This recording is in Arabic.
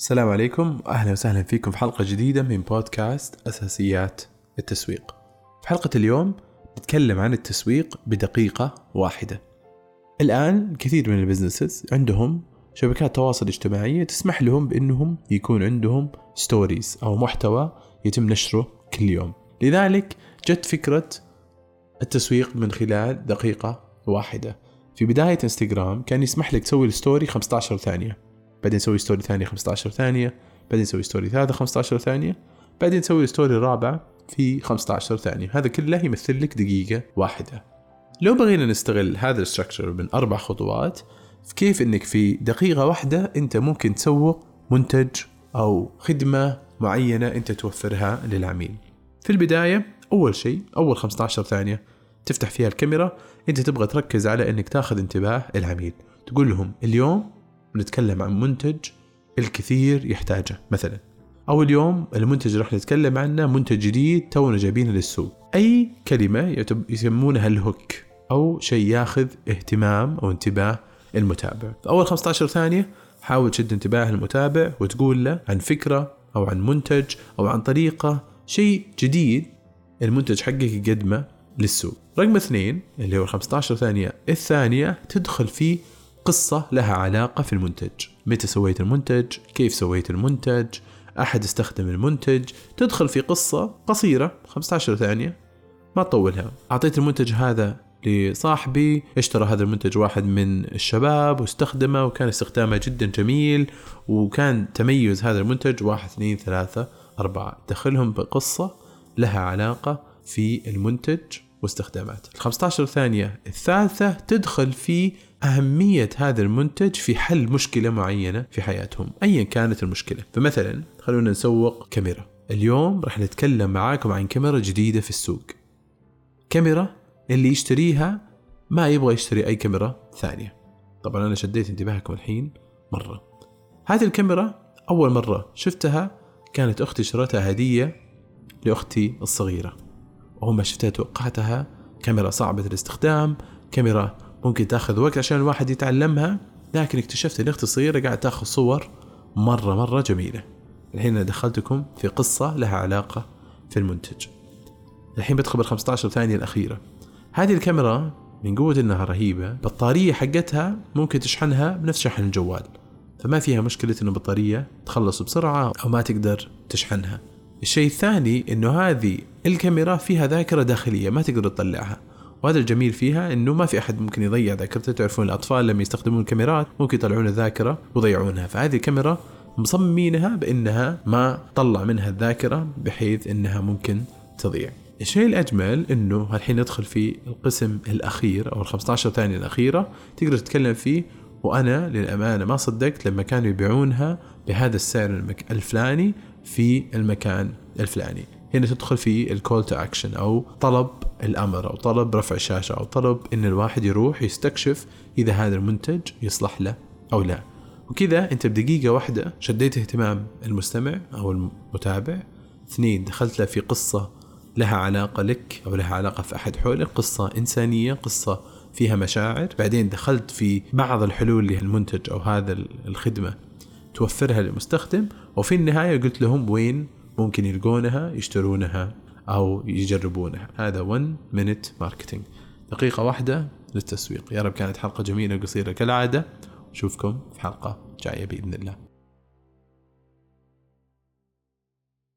السلام عليكم واهلا وسهلا فيكم في حلقة جديدة من بودكاست أساسيات التسويق. في حلقة اليوم نتكلم عن التسويق بدقيقة واحدة. الآن كثير من ال businesses عندهم شبكات تواصل اجتماعية تسمح لهم بأنهم يكون عندهم stories أو محتوى يتم نشره كل يوم. لذلك جت فكرة التسويق من خلال دقيقة واحدة. في بداية انستغرام كان يسمح لك تسوي ال story 15 ثانية بعدين نسوي story ثانية 15 ثانية بعدين نسوي story ثالثة 15 ثانية بعدين نسوي story رابعة في 15 ثانية. هذا كله يمثل لك دقيقة واحدة. لو بغينا نستغل هذا ال structure من أربع خطوات في كيف إنك في دقيقة واحدة أنت ممكن تسوق منتج أو خدمة معينة أنت توفرها للعميل؟ في البداية أول شيء أول 15 ثانية تفتح فيها الكاميرا أنت تبغى تركز على إنك تاخذ انتباه العميل. تقول لهم اليوم بنتكلم عن منتج الكثير يحتاجه مثلا أو اليوم المنتج اللي راح نتكلم عنه منتج جديد تونا جايبينه للسوق. أي كلمة يسمونها الهوك أو شيء ياخذ اهتمام أو انتباه المتابع. في أول 15 ثانية حاول تشد انتباه المتابع وتقول له عن فكرة أو عن منتج أو عن طريقة شيء جديد المنتج حقك يقدمه للسوق. رقم اثنين اللي هو 15 ثانية الثانية تدخل في قصة لها علاقة في المنتج. متى سويت المنتج؟ كيف سويت المنتج؟ أحد استخدم المنتج؟ تدخل في قصة قصيرة 15 ثانية. ما تطولها. أعطيت المنتج هذا لصاحبي. اشترى هذا المنتج واحد من الشباب واستخدمه وكان استخدامه جدا جميل وكان تميز هذا المنتج. واحد اثنين ثلاثة أربعة. دخلهم بقصة لها علاقة في المنتج. واستخدامات. ال 15 ثانية الثالثة تدخل في أهمية هذا المنتج في حل مشكلة معينة في حياتهم أيا كانت المشكلة. فمثلا خلونا نسوق كاميرا. اليوم راح نتكلم معاكم عن كاميرا جديدة في السوق. كاميرا اللي يشتريها ما يبغى يشتري أي كاميرا ثانية. طبعا أنا شديت انتباهكم الحين مرة. هذه الكاميرا أول مرة شفتها كانت أختي شرتها هدية لأختي الصغيرة. وهم ما شفتها توقعتها. كاميرا صعبة الاستخدام. كاميرا ممكن تاخذ وقت عشان الواحد يتعلمها. لكن اكتشفت ان أختي الصغيرة قاعد تاخذ صور مرة مرة جميلة. الحين دخلتكم في قصة لها علاقة في المنتج. الحين بدخل بال 15 ثانية الأخيرة. هذه الكاميرا من قوة إنها رهيبة. البطارية حقتها ممكن تشحنها بنفس شحن الجوال. فما فيها مشكلة إنه البطارية تخلص بسرعة أو ما تقدر تشحنها. الشيء الثاني إنه هذه الكاميرا فيها ذاكرة داخلية ما تقدر تطلعها. وهذا الجميل فيها إنه ما في أحد ممكن يضيع ذاكرته. تعرفون الأطفال لما يستخدمون الكاميرات ممكن يطلعون الذاكرة ويضيعونها. فهذه الكاميرا مصممينها بإنها ما تطلع منها الذاكرة بحيث إنها ممكن تضيع. الشيء الأجمل إنه الحين ندخل في القسم الأخير أو ال 15 ثانية الأخيرة تقدر تتكلم فيه. وأنا للأمانة ما صدقت لما كانوا يبيعونها بهذا السعر الفلاني. في المكان الفلاني. هنا تدخل في ال call to action أو طلب الأمر أو طلب رفع الشاشة أو طلب إن الواحد يروح يستكشف إذا هذا المنتج يصلح له أو لا. وكذا أنت بدقيقة واحدة شديت اهتمام المستمع أو المتابع. اثنين دخلت له في قصة لها علاقة لك أو لها علاقة في أحد حولك قصة إنسانية قصة فيها مشاعر. بعدين دخلت في بعض الحلول اللي المنتج أو هذا الخدمة. توفرها للمستخدم وفي النهاية قلت لهم وين ممكن يلقونها يشترونها أو يجربونها. هذا 1 minute marketing دقيقة واحدة للتسويق. يا رب كانت حلقة جميلة قصيرة كالعادة. نشوفكم في حلقة جاية بإذن الله.